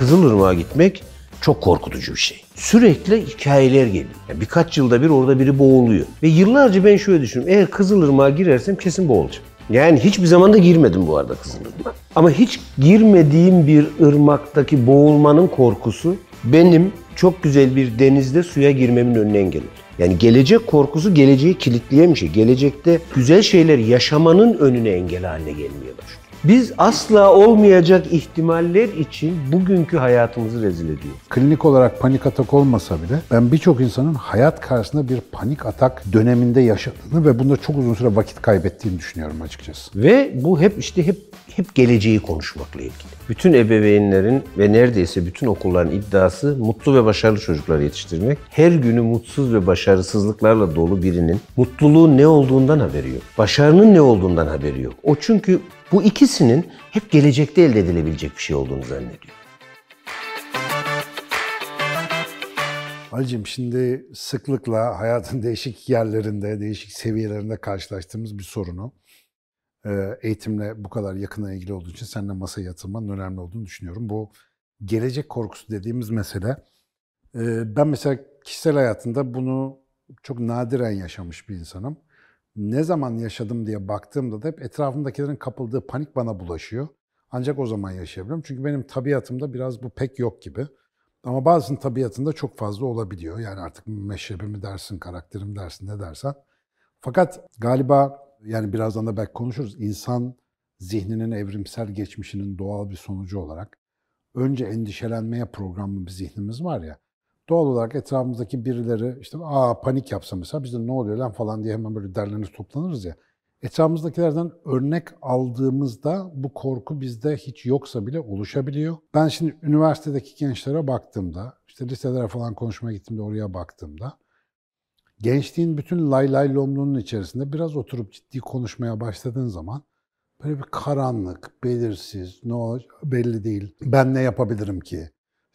Kızılırmak'a gitmek çok korkutucu bir şey. Sürekli hikayeler geliyor. Yani birkaç yılda bir orada biri boğuluyor. Ve yıllarca ben şöyle düşünüyorum. Eğer Kızılırmak'a girersem kesin boğulacağım. Yani hiçbir zaman da girmedim bu arada Kızılırmak'a. Ama hiç girmediğim bir ırmaktaki boğulmanın korkusu benim çok güzel bir denizde suya girmemin önüne engel oldu. Yani gelecek korkusu geleceği kilitleyen bir şey. Gelecekte güzel şeyler yaşamanın önüne engel haline başlıyor. Biz asla olmayacak ihtimaller için bugünkü hayatımızı rezil ediyoruz. Klinik olarak panik atak olmasa bile ben birçok insanın hayat karşısında bir panik atak döneminde yaşadığını ve bunda çok uzun süre vakit kaybettiğini düşünüyorum açıkçası. Ve bu hep işte hep hep geleceği konuşmakla ilgili. Bütün ebeveynlerin ve neredeyse bütün okulların iddiası mutlu ve başarılı çocuklar yetiştirmek. Her günü mutsuz ve başarısızlıklarla dolu birinin mutluluğun ne olduğundan haberi yok. Başarının ne olduğundan haberi yok. O çünkü bu ikisinin hep gelecekte elde edilebilecek bir şey olduğunu zannediyor. Ali'cim şimdi sıklıkla hayatın değişik yerlerinde, değişik seviyelerinde karşılaştığımız bir sorunu e, eğitimle bu kadar yakına ilgili olduğu için seninle masaya yatırmanın önemli olduğunu düşünüyorum. Bu gelecek korkusu dediğimiz mesele, e, ben mesela kişisel hayatında bunu çok nadiren yaşamış bir insanım. Ne zaman yaşadım diye baktığımda da hep etrafımdakilerin kapıldığı panik bana bulaşıyor. Ancak o zaman yaşayabiliyorum. Çünkü benim tabiatımda biraz bu pek yok gibi. Ama bazısının tabiatında çok fazla olabiliyor. Yani artık meşrebimi dersin, karakterim dersin, ne dersen. Fakat galiba yani birazdan da belki konuşuruz. İnsan zihninin evrimsel geçmişinin doğal bir sonucu olarak önce endişelenmeye programlı bir zihnimiz var ya. Doğal olarak etrafımızdaki birileri işte aa panik yapsa mesela biz de ne oluyor lan falan diye hemen böyle derlenir toplanırız ya. Etrafımızdakilerden örnek aldığımızda bu korku bizde hiç yoksa bile oluşabiliyor. Ben şimdi üniversitedeki gençlere baktığımda, işte liselere falan konuşmaya gittiğimde oraya baktığımda gençliğin bütün lay lay lomluğunun içerisinde biraz oturup ciddi konuşmaya başladığın zaman böyle bir karanlık, belirsiz, ne olacak belli değil. Ben ne yapabilirim ki?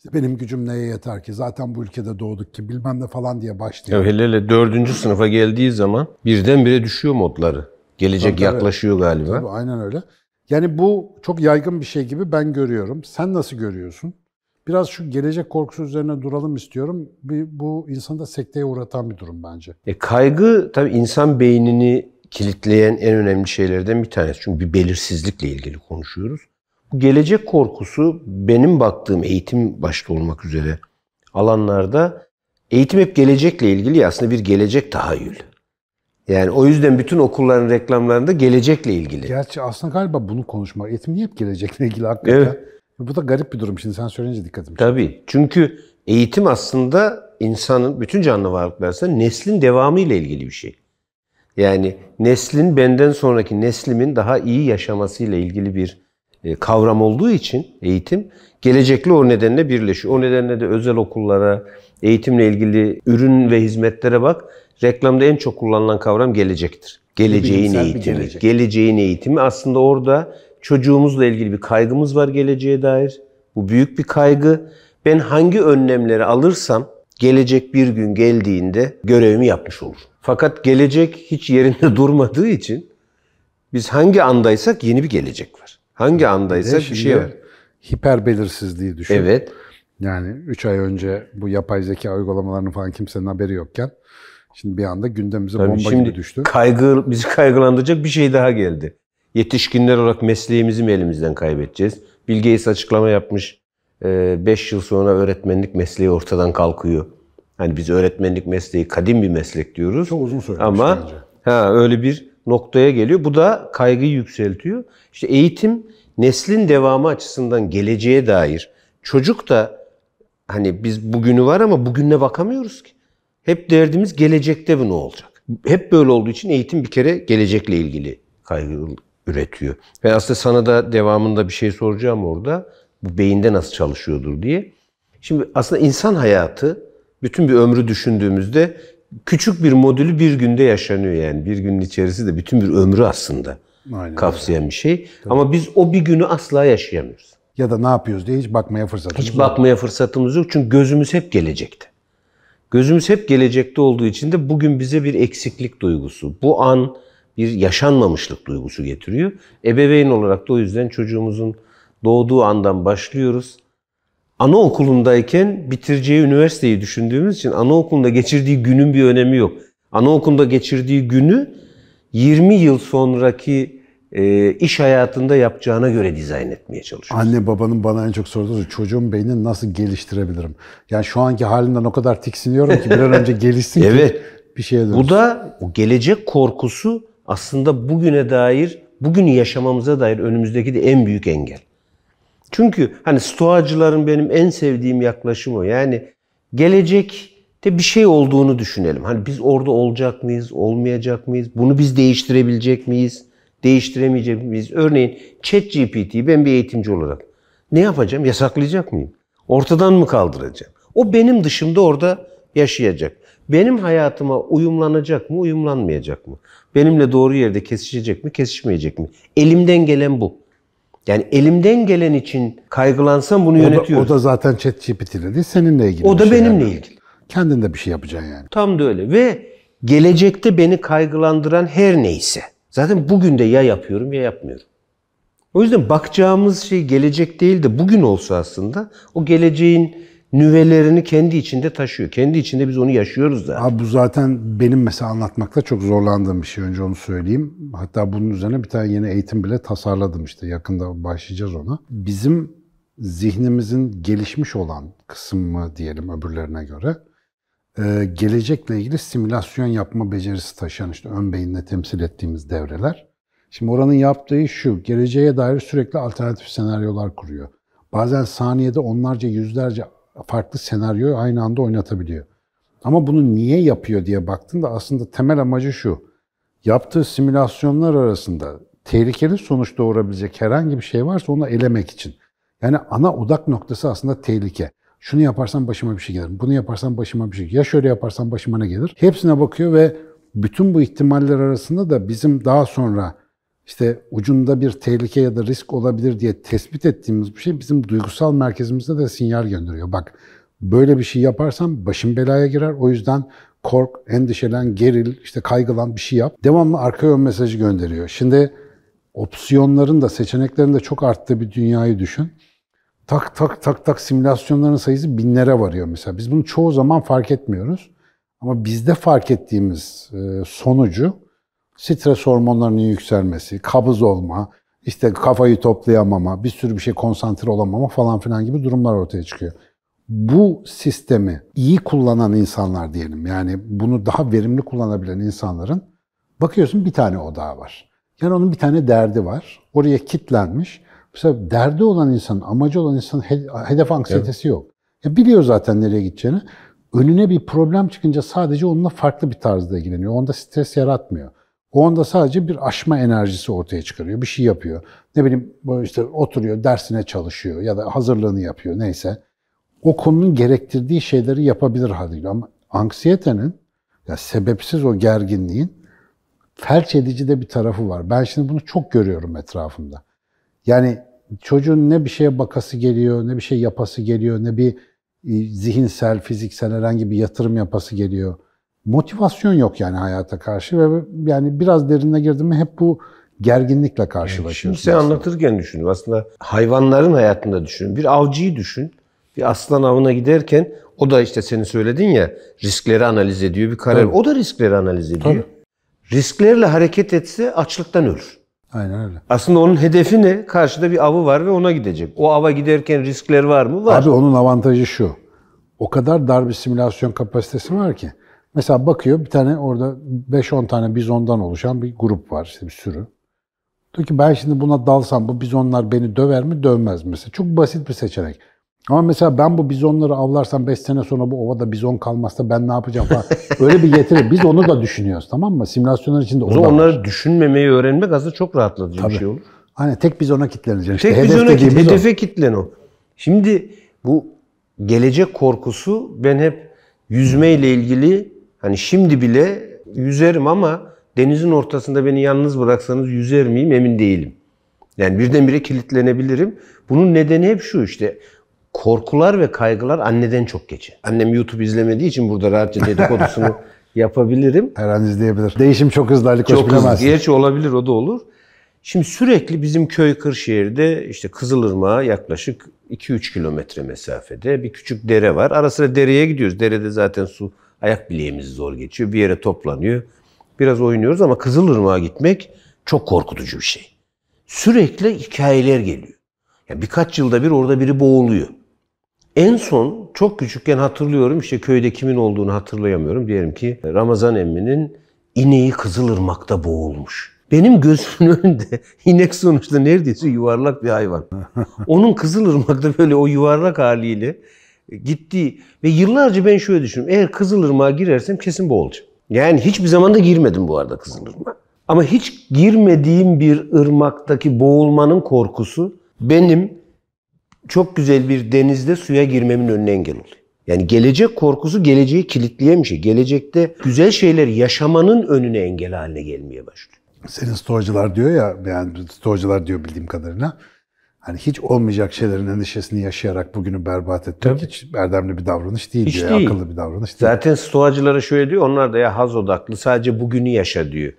İşte benim gücüm neye yeter ki? Zaten bu ülkede doğduk ki bilmem ne falan diye başlıyor. Ya hele hele dördüncü sınıfa geldiği zaman birdenbire düşüyor modları. Gelecek Tabii, yaklaşıyor galiba. Tabii, aynen öyle. Yani bu çok yaygın bir şey gibi ben görüyorum. Sen nasıl görüyorsun? Biraz şu gelecek korkusu üzerine duralım istiyorum. Bir, bu insanı da sekteye uğratan bir durum bence. E, kaygı tabii insan beynini kilitleyen en önemli şeylerden bir tanesi. Çünkü bir belirsizlikle ilgili konuşuyoruz. Gelecek korkusu benim baktığım eğitim başta olmak üzere alanlarda eğitim hep gelecekle ilgili aslında bir gelecek tahayyül. Yani o yüzden bütün okulların reklamlarında gelecekle ilgili. Gerçi aslında galiba bunu konuşmak, eğitim niye hep gelecekle ilgili hakikaten? Evet. Bu da garip bir durum şimdi sen söyleyince dikkatimi çekti. Tabii. Çünkü eğitim aslında insanın, bütün canlı varlıklar neslin devamı ile ilgili bir şey. Yani neslin benden sonraki neslimin daha iyi yaşamasıyla ilgili bir kavram olduğu için eğitim gelecekle o nedenle birleşiyor. O nedenle de özel okullara, eğitimle ilgili ürün ve hizmetlere bak. Reklamda en çok kullanılan kavram gelecektir. Geleceğin bilimsel eğitimi. gelecek. Geleceğin eğitimi aslında orada çocuğumuzla ilgili bir kaygımız var geleceğe dair. Bu büyük bir kaygı. Ben hangi önlemleri alırsam gelecek bir gün geldiğinde görevimi yapmış olur. Fakat gelecek hiç yerinde durmadığı için biz hangi andaysak yeni bir gelecek var. Hangi Bir de andaysak bir şimdi şey var. Hiper belirsizliği düşün. Evet. Yani 3 ay önce bu yapay zeka uygulamalarının falan kimsenin haberi yokken şimdi bir anda gündemimize Tabii bomba şimdi gibi düştü. kaygı bizi kaygılandıracak bir şey daha geldi. Yetişkinler olarak mesleğimizi mi elimizden kaybedeceğiz? Bill Gates açıklama yapmış. 5 yıl sonra öğretmenlik mesleği ortadan kalkıyor. Hani biz öğretmenlik mesleği kadim bir meslek diyoruz. Çok uzun söylemiş Ama bence. ha öyle bir noktaya geliyor. Bu da kaygıyı yükseltiyor. İşte eğitim neslin devamı açısından geleceğe dair. Çocuk da hani biz bugünü var ama bugününe bakamıyoruz ki. Hep derdimiz gelecekte bu ne olacak? Hep böyle olduğu için eğitim bir kere gelecekle ilgili kaygı üretiyor. Ve aslında sana da devamında bir şey soracağım orada. Bu beyinde nasıl çalışıyordur diye. Şimdi aslında insan hayatı bütün bir ömrü düşündüğümüzde küçük bir modülü bir günde yaşanıyor yani. Bir günün içerisi de bütün bir ömrü aslında Aynen kapsayan bir şey. Ama biz o bir günü asla yaşayamıyoruz. Ya da ne yapıyoruz diye hiç bakmaya fırsatımız Hiç yok. bakmaya fırsatımız yok çünkü gözümüz hep gelecekte. Gözümüz hep gelecekte olduğu için de bugün bize bir eksiklik duygusu, bu an bir yaşanmamışlık duygusu getiriyor. Ebeveyn olarak da o yüzden çocuğumuzun doğduğu andan başlıyoruz. Anaokulundayken bitireceği üniversiteyi düşündüğümüz için anaokulunda geçirdiği günün bir önemi yok. Anaokulunda geçirdiği günü 20 yıl sonraki e, iş hayatında yapacağına göre dizayn etmeye çalışıyor. Anne babanın bana en çok sorduğu çocuğun beynini nasıl geliştirebilirim? Yani şu anki halinden o kadar tiksiniyorum ki bir an önce gelişsin ki Evet. bir şeye dönsün. Bu da o gelecek korkusu aslında bugüne dair, bugünü yaşamamıza dair önümüzdeki de en büyük engel. Çünkü hani stoacıların benim en sevdiğim yaklaşım o. Yani gelecekte bir şey olduğunu düşünelim. Hani biz orada olacak mıyız, olmayacak mıyız? Bunu biz değiştirebilecek miyiz, değiştiremeyecek miyiz? Örneğin ChatGPT'yi ben bir eğitimci olarak ne yapacağım? Yasaklayacak mıyım? Ortadan mı kaldıracağım? O benim dışımda orada yaşayacak. Benim hayatıma uyumlanacak mı, uyumlanmayacak mı? Benimle doğru yerde kesişecek mi, kesişmeyecek mi? Elimden gelen bu. Yani elimden gelen için kaygılansam bunu o, da, yönetiyorum. o da zaten ChatGPT ile değil, seninle ilgili. O da şey benimle yani. ilgili. Kendin de bir şey yapacaksın yani. Tam da öyle. Ve gelecekte beni kaygılandıran her neyse. Zaten bugün de ya yapıyorum ya yapmıyorum. O yüzden bakacağımız şey gelecek değil de bugün olsa aslında o geleceğin nüvelerini kendi içinde taşıyor. Kendi içinde biz onu yaşıyoruz da. Abi bu zaten benim mesela anlatmakta çok zorlandığım bir şey. Önce onu söyleyeyim. Hatta bunun üzerine bir tane yeni eğitim bile tasarladım işte. Yakında başlayacağız ona. Bizim zihnimizin gelişmiş olan kısmı diyelim öbürlerine göre e, gelecekle ilgili simülasyon yapma becerisi taşıyan işte ön beyinle temsil ettiğimiz devreler. Şimdi oranın yaptığı şu, geleceğe dair sürekli alternatif senaryolar kuruyor. Bazen saniyede onlarca, yüzlerce farklı senaryoyu aynı anda oynatabiliyor. Ama bunu niye yapıyor diye baktığında aslında temel amacı şu. Yaptığı simülasyonlar arasında tehlikeli sonuç doğurabilecek herhangi bir şey varsa onu elemek için. Yani ana odak noktası aslında tehlike. Şunu yaparsam başıma bir şey gelir. Bunu yaparsam başıma bir şey. Ya şöyle yaparsam başıma ne gelir? Hepsine bakıyor ve bütün bu ihtimaller arasında da bizim daha sonra işte ucunda bir tehlike ya da risk olabilir diye tespit ettiğimiz bir şey bizim duygusal merkezimizde de sinyal gönderiyor. Bak böyle bir şey yaparsam başım belaya girer. O yüzden kork, endişelen, geril, işte kaygılan bir şey yap. Devamlı arka ön mesajı gönderiyor. Şimdi opsiyonların da seçeneklerin de çok arttığı bir dünyayı düşün. Tak tak tak tak simülasyonların sayısı binlere varıyor mesela. Biz bunu çoğu zaman fark etmiyoruz. Ama bizde fark ettiğimiz e, sonucu stres hormonlarının yükselmesi, kabız olma, işte kafayı toplayamama, bir sürü bir şey konsantre olamama falan filan gibi durumlar ortaya çıkıyor. Bu sistemi iyi kullanan insanlar diyelim yani bunu daha verimli kullanabilen insanların bakıyorsun bir tane odağı var. Yani onun bir tane derdi var. Oraya kitlenmiş. Mesela derdi olan insan, amacı olan insan hedef anksiyetesi yok. Ya biliyor zaten nereye gideceğini. Önüne bir problem çıkınca sadece onunla farklı bir tarzda ilgileniyor. Onda stres yaratmıyor. O anda sadece bir aşma enerjisi ortaya çıkarıyor. Bir şey yapıyor. Ne bileyim işte oturuyor, dersine çalışıyor ya da hazırlığını yapıyor neyse. O konunun gerektirdiği şeyleri yapabilir halde. Ama anksiyetenin, ya sebepsiz o gerginliğin felç edici de bir tarafı var. Ben şimdi bunu çok görüyorum etrafımda. Yani çocuğun ne bir şeye bakası geliyor, ne bir şey yapası geliyor, ne bir e, zihinsel, fiziksel herhangi bir yatırım yapası geliyor. Motivasyon yok yani hayata karşı ve yani biraz derinine girdim mi hep bu gerginlikle karşılaşıyorsun. Şimdi sen anlatırken düşün. Aslında hayvanların hayatında düşün. Bir avcıyı düşün. Bir aslan avına giderken o da işte senin söyledin ya riskleri analiz ediyor. Bir karar. Tabii. O da riskleri analiz ediyor. Tabii. Risklerle hareket etse açlıktan ölür. Aynen öyle. Aslında onun hedefi ne? Karşıda bir avı var ve ona gidecek. O ava giderken riskler var mı? Var. Abi onun avantajı şu. O kadar dar bir simülasyon kapasitesi var ki. Mesela bakıyor bir tane orada 5-10 tane bizondan oluşan bir grup var işte bir sürü. Diyor ki ben şimdi buna dalsam bu bizonlar beni döver mi dövmez mi? Mesela çok basit bir seçenek. Ama mesela ben bu bizonları avlarsam 5 sene sonra bu ovada bizon kalmazsa ben ne yapacağım falan. Öyle bir getiri. Biz onu da düşünüyoruz tamam mı? Simülasyonlar içinde o, O da zaman var. onları düşünmemeyi öğrenmek aslında çok rahatlatıcı Tabii. bir şey olur. Hani tek bizona kilitleneceksin. İşte Tek hedef kit, dediğimiz o. hedefe kitlen o. Şimdi bu gelecek korkusu ben hep yüzmeyle ilgili hani şimdi bile yüzerim ama denizin ortasında beni yalnız bıraksanız yüzer miyim emin değilim. Yani birdenbire kilitlenebilirim. Bunun nedeni hep şu işte korkular ve kaygılar anneden çok geçer. Annem YouTube izlemediği için burada rahatça dedikodusunu yapabilirim. Her an izleyebilir. Değişim çok hızlı Ali Koç Çok hızlı. Gerçi olabilir o da olur. Şimdi sürekli bizim köy Kırşehir'de işte Kızılırmak'a yaklaşık 2-3 kilometre mesafede bir küçük dere var. Ara sıra dereye gidiyoruz. Derede zaten su ayak bileğimiz zor geçiyor. Bir yere toplanıyor. Biraz oynuyoruz ama Kızılırmak'a gitmek çok korkutucu bir şey. Sürekli hikayeler geliyor. Ya birkaç yılda bir orada biri boğuluyor. En son çok küçükken hatırlıyorum işte köyde kimin olduğunu hatırlayamıyorum. Diyelim ki Ramazan emminin ineği Kızılırmak'ta boğulmuş. Benim gözümün önünde inek sonuçta neredeyse yuvarlak bir hayvan. Onun Kızılırmak'ta böyle o yuvarlak haliyle gittiği ve yıllarca ben şöyle düşünüyorum. Eğer Kızılırmak'a girersem kesin boğulacağım. Yani hiçbir zaman da girmedim bu arada Kızılırmak'a. Ama hiç girmediğim bir ırmaktaki boğulmanın korkusu benim çok güzel bir denizde suya girmemin önüne engel oluyor. Yani gelecek korkusu geleceği kilitleyen bir şey. Gelecekte güzel şeyler yaşamanın önüne engel haline gelmeye başlıyor. Senin stoacılar diyor ya, yani stoacılar diyor bildiğim kadarıyla. Hani hiç olmayacak şeylerin endişesini yaşayarak bugünü berbat etmek Tabii. hiç erdemli bir davranış değil Hiç diyor. değil. Akıllı bir davranış değil. Zaten stoacılara şöyle diyor, onlar da ya haz odaklı sadece bugünü yaşa diyor.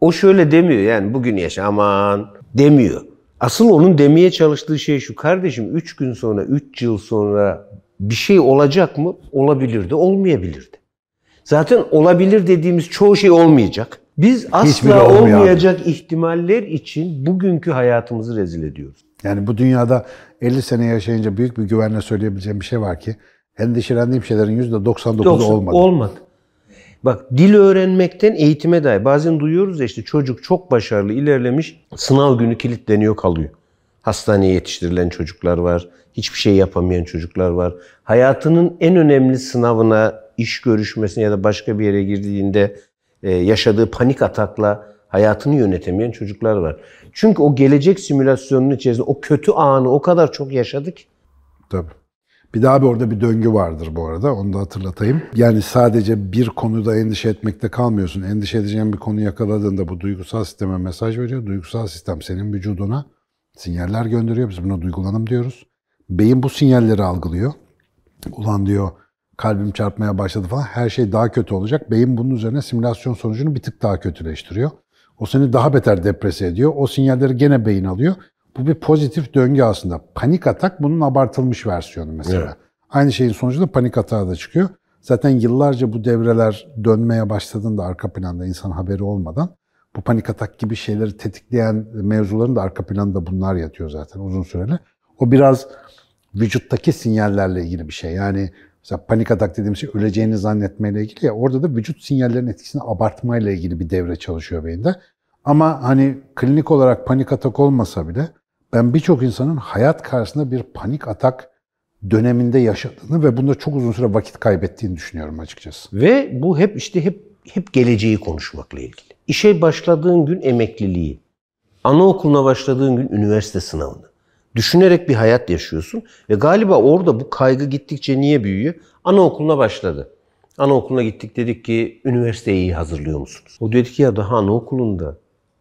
O şöyle demiyor yani bugünü yaşa aman demiyor. Asıl onun demeye çalıştığı şey şu kardeşim 3 gün sonra 3 yıl sonra bir şey olacak mı? Olabilir de olmayabilir de. Zaten olabilir dediğimiz çoğu şey olmayacak. Biz asla olmayacak ihtimaller için bugünkü hayatımızı rezil ediyoruz. Yani bu dünyada 50 sene yaşayınca büyük bir güvenle söyleyebileceğim bir şey var ki endişelendiğim şeylerin %99'u Yoksa olmadı. Olmadı. Bak dil öğrenmekten eğitime dair. Bazen duyuyoruz ya işte çocuk çok başarılı ilerlemiş sınav günü kilitleniyor kalıyor. Hastaneye yetiştirilen çocuklar var. Hiçbir şey yapamayan çocuklar var. Hayatının en önemli sınavına, iş görüşmesine ya da başka bir yere girdiğinde e, yaşadığı panik atakla hayatını yönetemeyen çocuklar var. Çünkü o gelecek simülasyonunun içerisinde o kötü anı o kadar çok yaşadık. Tabii. Bir daha bir orada bir döngü vardır bu arada. Onu da hatırlatayım. Yani sadece bir konuda endişe etmekte kalmıyorsun. Endişe edeceğin bir konu yakaladığında bu duygusal sisteme mesaj veriyor. Duygusal sistem senin vücuduna sinyaller gönderiyor. Biz buna duygulanım diyoruz. Beyin bu sinyalleri algılıyor. Ulan diyor kalbim çarpmaya başladı falan. Her şey daha kötü olacak. Beyin bunun üzerine simülasyon sonucunu bir tık daha kötüleştiriyor. O seni daha beter deprese ediyor. O sinyalleri gene beyin alıyor. Bu bir pozitif döngü aslında. Panik atak bunun abartılmış versiyonu mesela. Evet. Aynı şeyin sonucunda panik atağı da çıkıyor. Zaten yıllarca bu devreler dönmeye başladığında arka planda insan haberi olmadan bu panik atak gibi şeyleri tetikleyen mevzuların da arka planında bunlar yatıyor zaten uzun süreli. O biraz vücuttaki sinyallerle ilgili bir şey. Yani mesela panik atak dediğimiz şey öleceğini zannetmeyle ilgili ya orada da vücut sinyallerinin etkisini abartmayla ilgili bir devre çalışıyor beyinde. Ama hani klinik olarak panik atak olmasa bile ben birçok insanın hayat karşısında bir panik atak döneminde yaşadığını ve bunda çok uzun süre vakit kaybettiğini düşünüyorum açıkçası. Ve bu hep işte hep hep geleceği konuşmakla ilgili. İşe başladığın gün emekliliği, anaokuluna başladığın gün üniversite sınavını. Düşünerek bir hayat yaşıyorsun ve galiba orada bu kaygı gittikçe niye büyüyor? Anaokuluna başladı. Anaokuluna gittik dedik ki üniversiteye iyi hazırlıyor musunuz? O dedi ki ya daha anaokulunda.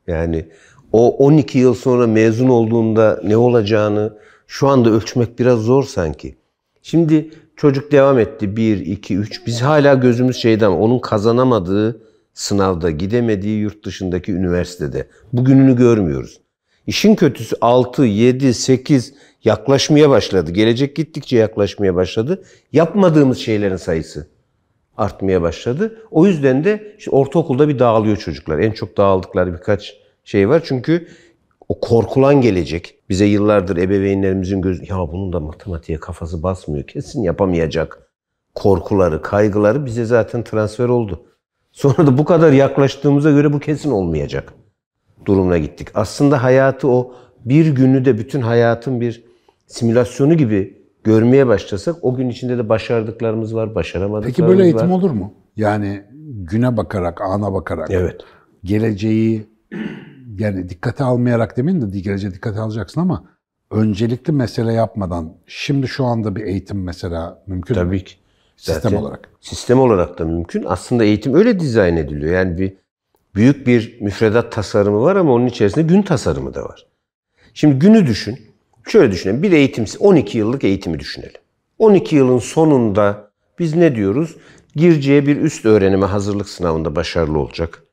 Yani o 12 yıl sonra mezun olduğunda ne olacağını şu anda ölçmek biraz zor sanki. Şimdi çocuk devam etti. 1, 2, 3. Biz hala gözümüz şeyden onun kazanamadığı sınavda, gidemediği yurt dışındaki üniversitede. Bugününü görmüyoruz. İşin kötüsü 6, 7, 8 yaklaşmaya başladı. Gelecek gittikçe yaklaşmaya başladı. Yapmadığımız şeylerin sayısı artmaya başladı. O yüzden de işte ortaokulda bir dağılıyor çocuklar. En çok dağıldıkları birkaç şey var. Çünkü o korkulan gelecek. Bize yıllardır ebeveynlerimizin gözü ya bunun da matematiğe kafası basmıyor. Kesin yapamayacak. Korkuları, kaygıları bize zaten transfer oldu. Sonra da bu kadar yaklaştığımıza göre bu kesin olmayacak durumuna gittik. Aslında hayatı o bir günü de bütün hayatın bir simülasyonu gibi görmeye başlasak o gün içinde de başardıklarımız var, başaramadıklarımız Peki böyle eğitim var. olur mu? Yani güne bakarak, ana bakarak, Evet. geleceği yani dikkate almayarak demeyin de geleceğe dikkate alacaksın ama öncelikli mesele yapmadan şimdi şu anda bir eğitim mesela mümkün mü? Tabii ki. Sistem Zaten olarak. Sistem olarak da mümkün. Aslında eğitim öyle dizayn ediliyor. Yani bir büyük bir müfredat tasarımı var ama onun içerisinde gün tasarımı da var. Şimdi günü düşün. Şöyle düşünelim. Bir eğitim, 12 yıllık eğitimi düşünelim. 12 yılın sonunda biz ne diyoruz? Gireceği bir üst öğrenime hazırlık sınavında başarılı olacak.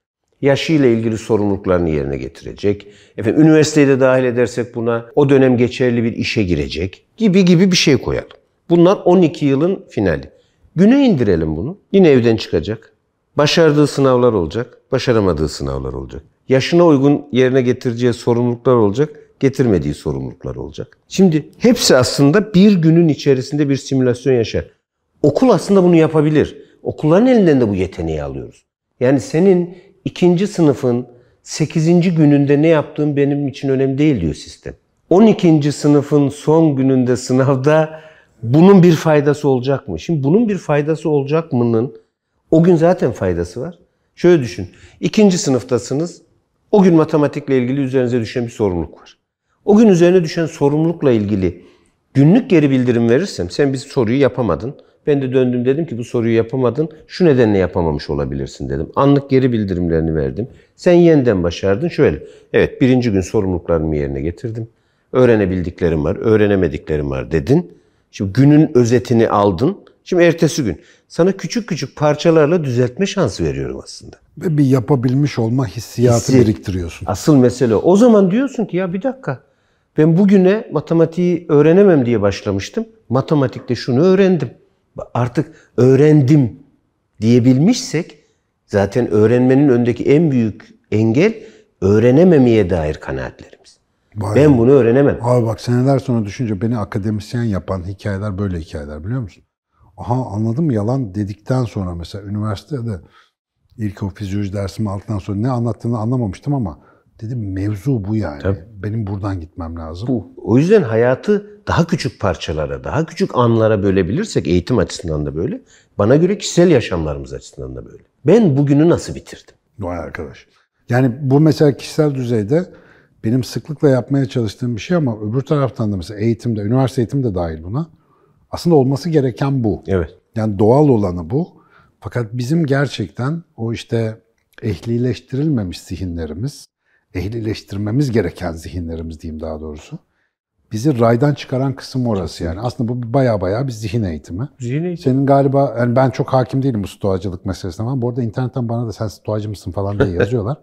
Yaşıyla ilgili sorumluluklarını yerine getirecek. Efendim üniversiteyi de dahil edersek buna o dönem geçerli bir işe girecek gibi gibi bir şey koyalım. Bunlar 12 yılın finali. Güne indirelim bunu. Yine evden çıkacak. Başardığı sınavlar olacak, başaramadığı sınavlar olacak. Yaşına uygun yerine getireceği sorumluluklar olacak, getirmediği sorumluluklar olacak. Şimdi hepsi aslında bir günün içerisinde bir simülasyon yaşar. Okul aslında bunu yapabilir. Okulların elinden de bu yeteneği alıyoruz. Yani senin ikinci sınıfın 8. gününde ne yaptığın benim için önemli değil diyor sistem. 12. sınıfın son gününde sınavda bunun bir faydası olacak mı? Şimdi bunun bir faydası olacak mı'nın o gün zaten faydası var. Şöyle düşün. İkinci sınıftasınız. O gün matematikle ilgili üzerinize düşen bir sorumluluk var. O gün üzerine düşen sorumlulukla ilgili günlük geri bildirim verirsem sen bir soruyu yapamadın. Ben de döndüm dedim ki bu soruyu yapamadın. Şu nedenle yapamamış olabilirsin dedim. Anlık geri bildirimlerini verdim. Sen yeniden başardın. Şöyle. Evet birinci gün sorumluluklarımı yerine getirdim. Öğrenebildiklerim var, öğrenemediklerim var dedin. Şimdi günün özetini aldın. Şimdi ertesi gün sana küçük küçük parçalarla düzeltme şansı veriyorum aslında. Ve bir yapabilmiş olma hissiyatı Hissi. biriktiriyorsun. Asıl mesele o. Zaman diyorsun ki ya bir dakika. Ben bugüne matematiği öğrenemem diye başlamıştım. Matematikte şunu öğrendim. Artık öğrendim diyebilmişsek zaten öğrenmenin öndeki en büyük engel öğrenememeye dair kanaatlerimiz. Vay Ben bunu öğrenemem. Abi bak seneler sonra düşünce beni akademisyen yapan hikayeler böyle hikayeler biliyor musun? Aha anladım yalan dedikten sonra mesela üniversitede ilk o fizyoloji dersimi aldıktan sonra ne anlattığını anlamamıştım ama dedim mevzu bu yani. Tabii. Benim buradan gitmem lazım. Bu. O yüzden hayatı daha küçük parçalara, daha küçük anlara bölebilirsek eğitim açısından da böyle. Bana göre kişisel yaşamlarımız açısından da böyle. Ben bugünü nasıl bitirdim? Vay arkadaş. Yani bu mesela kişisel düzeyde benim sıklıkla yapmaya çalıştığım bir şey ama öbür taraftan da mesela eğitimde, üniversite eğitim de dahil buna. Aslında olması gereken bu. Evet. Yani doğal olanı bu. Fakat bizim gerçekten o işte ehlileştirilmemiş zihinlerimiz, ehlileştirmemiz gereken zihinlerimiz diyeyim daha doğrusu. Bizi raydan çıkaran kısım orası yani. Aslında bu baya baya bir zihin eğitimi. Zihin eğitimi. Senin galiba, yani ben çok hakim değilim bu stoğacılık meselesine ama bu arada internetten bana da sen stoğacı mısın falan diye yazıyorlar.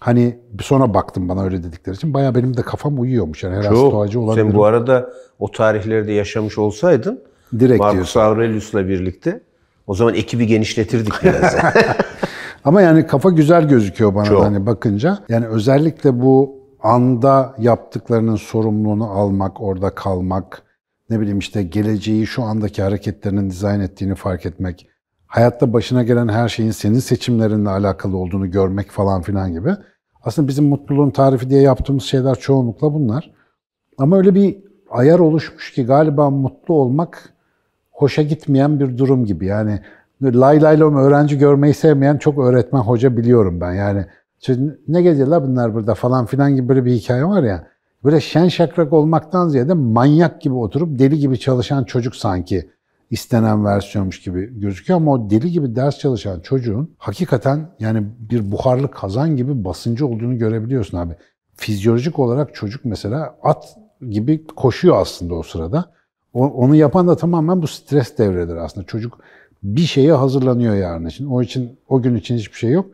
Hani sonra baktım bana öyle dedikleri için bayağı benim de kafam uyuyormuş. Yani herhalde stoğacı Çok. olabilirim. Sen bu arada o tarihlerde yaşamış olsaydın Direkt Marcus diyorsun. Aurelius'la birlikte o zaman ekibi genişletirdik biraz. Ama yani kafa güzel gözüküyor bana Çok. hani bakınca. Yani özellikle bu anda yaptıklarının sorumluluğunu almak, orada kalmak, ne bileyim işte geleceği şu andaki hareketlerinin dizayn ettiğini fark etmek, hayatta başına gelen her şeyin senin seçimlerinle alakalı olduğunu görmek falan filan gibi. Aslında bizim mutluluğun tarifi diye yaptığımız şeyler çoğunlukla bunlar. Ama öyle bir ayar oluşmuş ki galiba mutlu olmak hoşa gitmeyen bir durum gibi. Yani lay lay lom öğrenci görmeyi sevmeyen çok öğretmen hoca biliyorum ben. Yani ne geziyorlar bunlar burada falan filan gibi böyle bir hikaye var ya. Böyle şen şakrak olmaktan ziyade manyak gibi oturup deli gibi çalışan çocuk sanki istenen versiyonmuş gibi gözüküyor ama o deli gibi ders çalışan çocuğun hakikaten yani bir buharlı kazan gibi basıncı olduğunu görebiliyorsun abi. Fizyolojik olarak çocuk mesela at gibi koşuyor aslında o sırada. Onu yapan da tamamen bu stres devredir aslında. Çocuk bir şeye hazırlanıyor yarın için. O için o gün için hiçbir şey yok.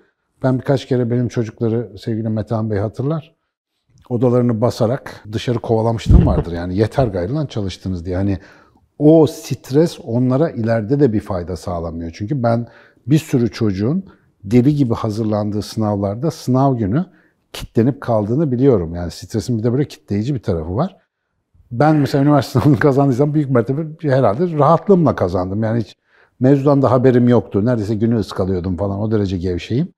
Ben birkaç kere benim çocukları sevgili Metehan Bey hatırlar. Odalarını basarak dışarı kovalamıştım vardır. Yani yeter gayrı lan çalıştınız diye. Hani o stres onlara ileride de bir fayda sağlamıyor. Çünkü ben bir sürü çocuğun deli gibi hazırlandığı sınavlarda sınav günü kitlenip kaldığını biliyorum. Yani stresin bir de böyle kitleyici bir tarafı var. Ben mesela üniversite sınavını kazandıysam büyük mertebe herhalde rahatlığımla kazandım. Yani hiç mevzudan da haberim yoktu. Neredeyse günü ıskalıyordum falan. O derece gevşeyim.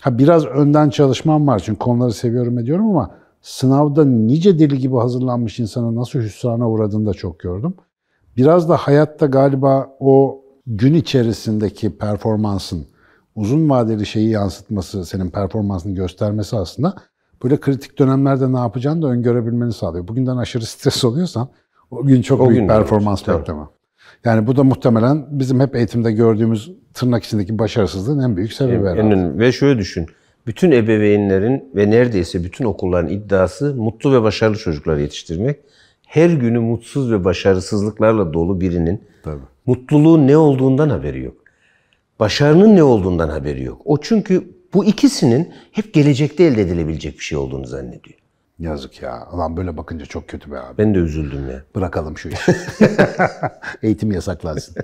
Ha biraz önden çalışmam var çünkü konuları seviyorum ediyorum ama sınavda nice deli gibi hazırlanmış insanın nasıl hüsrana uğradığını da çok gördüm. Biraz da hayatta galiba o gün içerisindeki performansın uzun vadeli şeyi yansıtması, senin performansını göstermesi aslında böyle kritik dönemlerde ne yapacağını da öngörebilmeni sağlıyor. Bugünden aşırı stres oluyorsan o gün çok O büyük gün performans bekleme. Yani bu da muhtemelen bizim hep eğitimde gördüğümüz tırnak içindeki başarısızlığın en büyük sebebi herhalde. En- ve şöyle düşün. Bütün ebeveynlerin ve neredeyse bütün okulların iddiası mutlu ve başarılı çocuklar yetiştirmek. Her günü mutsuz ve başarısızlıklarla dolu birinin Tabii. mutluluğun ne olduğundan haberi yok. Başarının ne olduğundan haberi yok. O çünkü Bu ikisinin hep gelecekte elde edilebilecek bir şey olduğunu zannediyor. Yazık ya. Ulan böyle bakınca çok kötü be abi. Ben de üzüldüm ya. Bırakalım şu işi. Eğitim yasaklansın.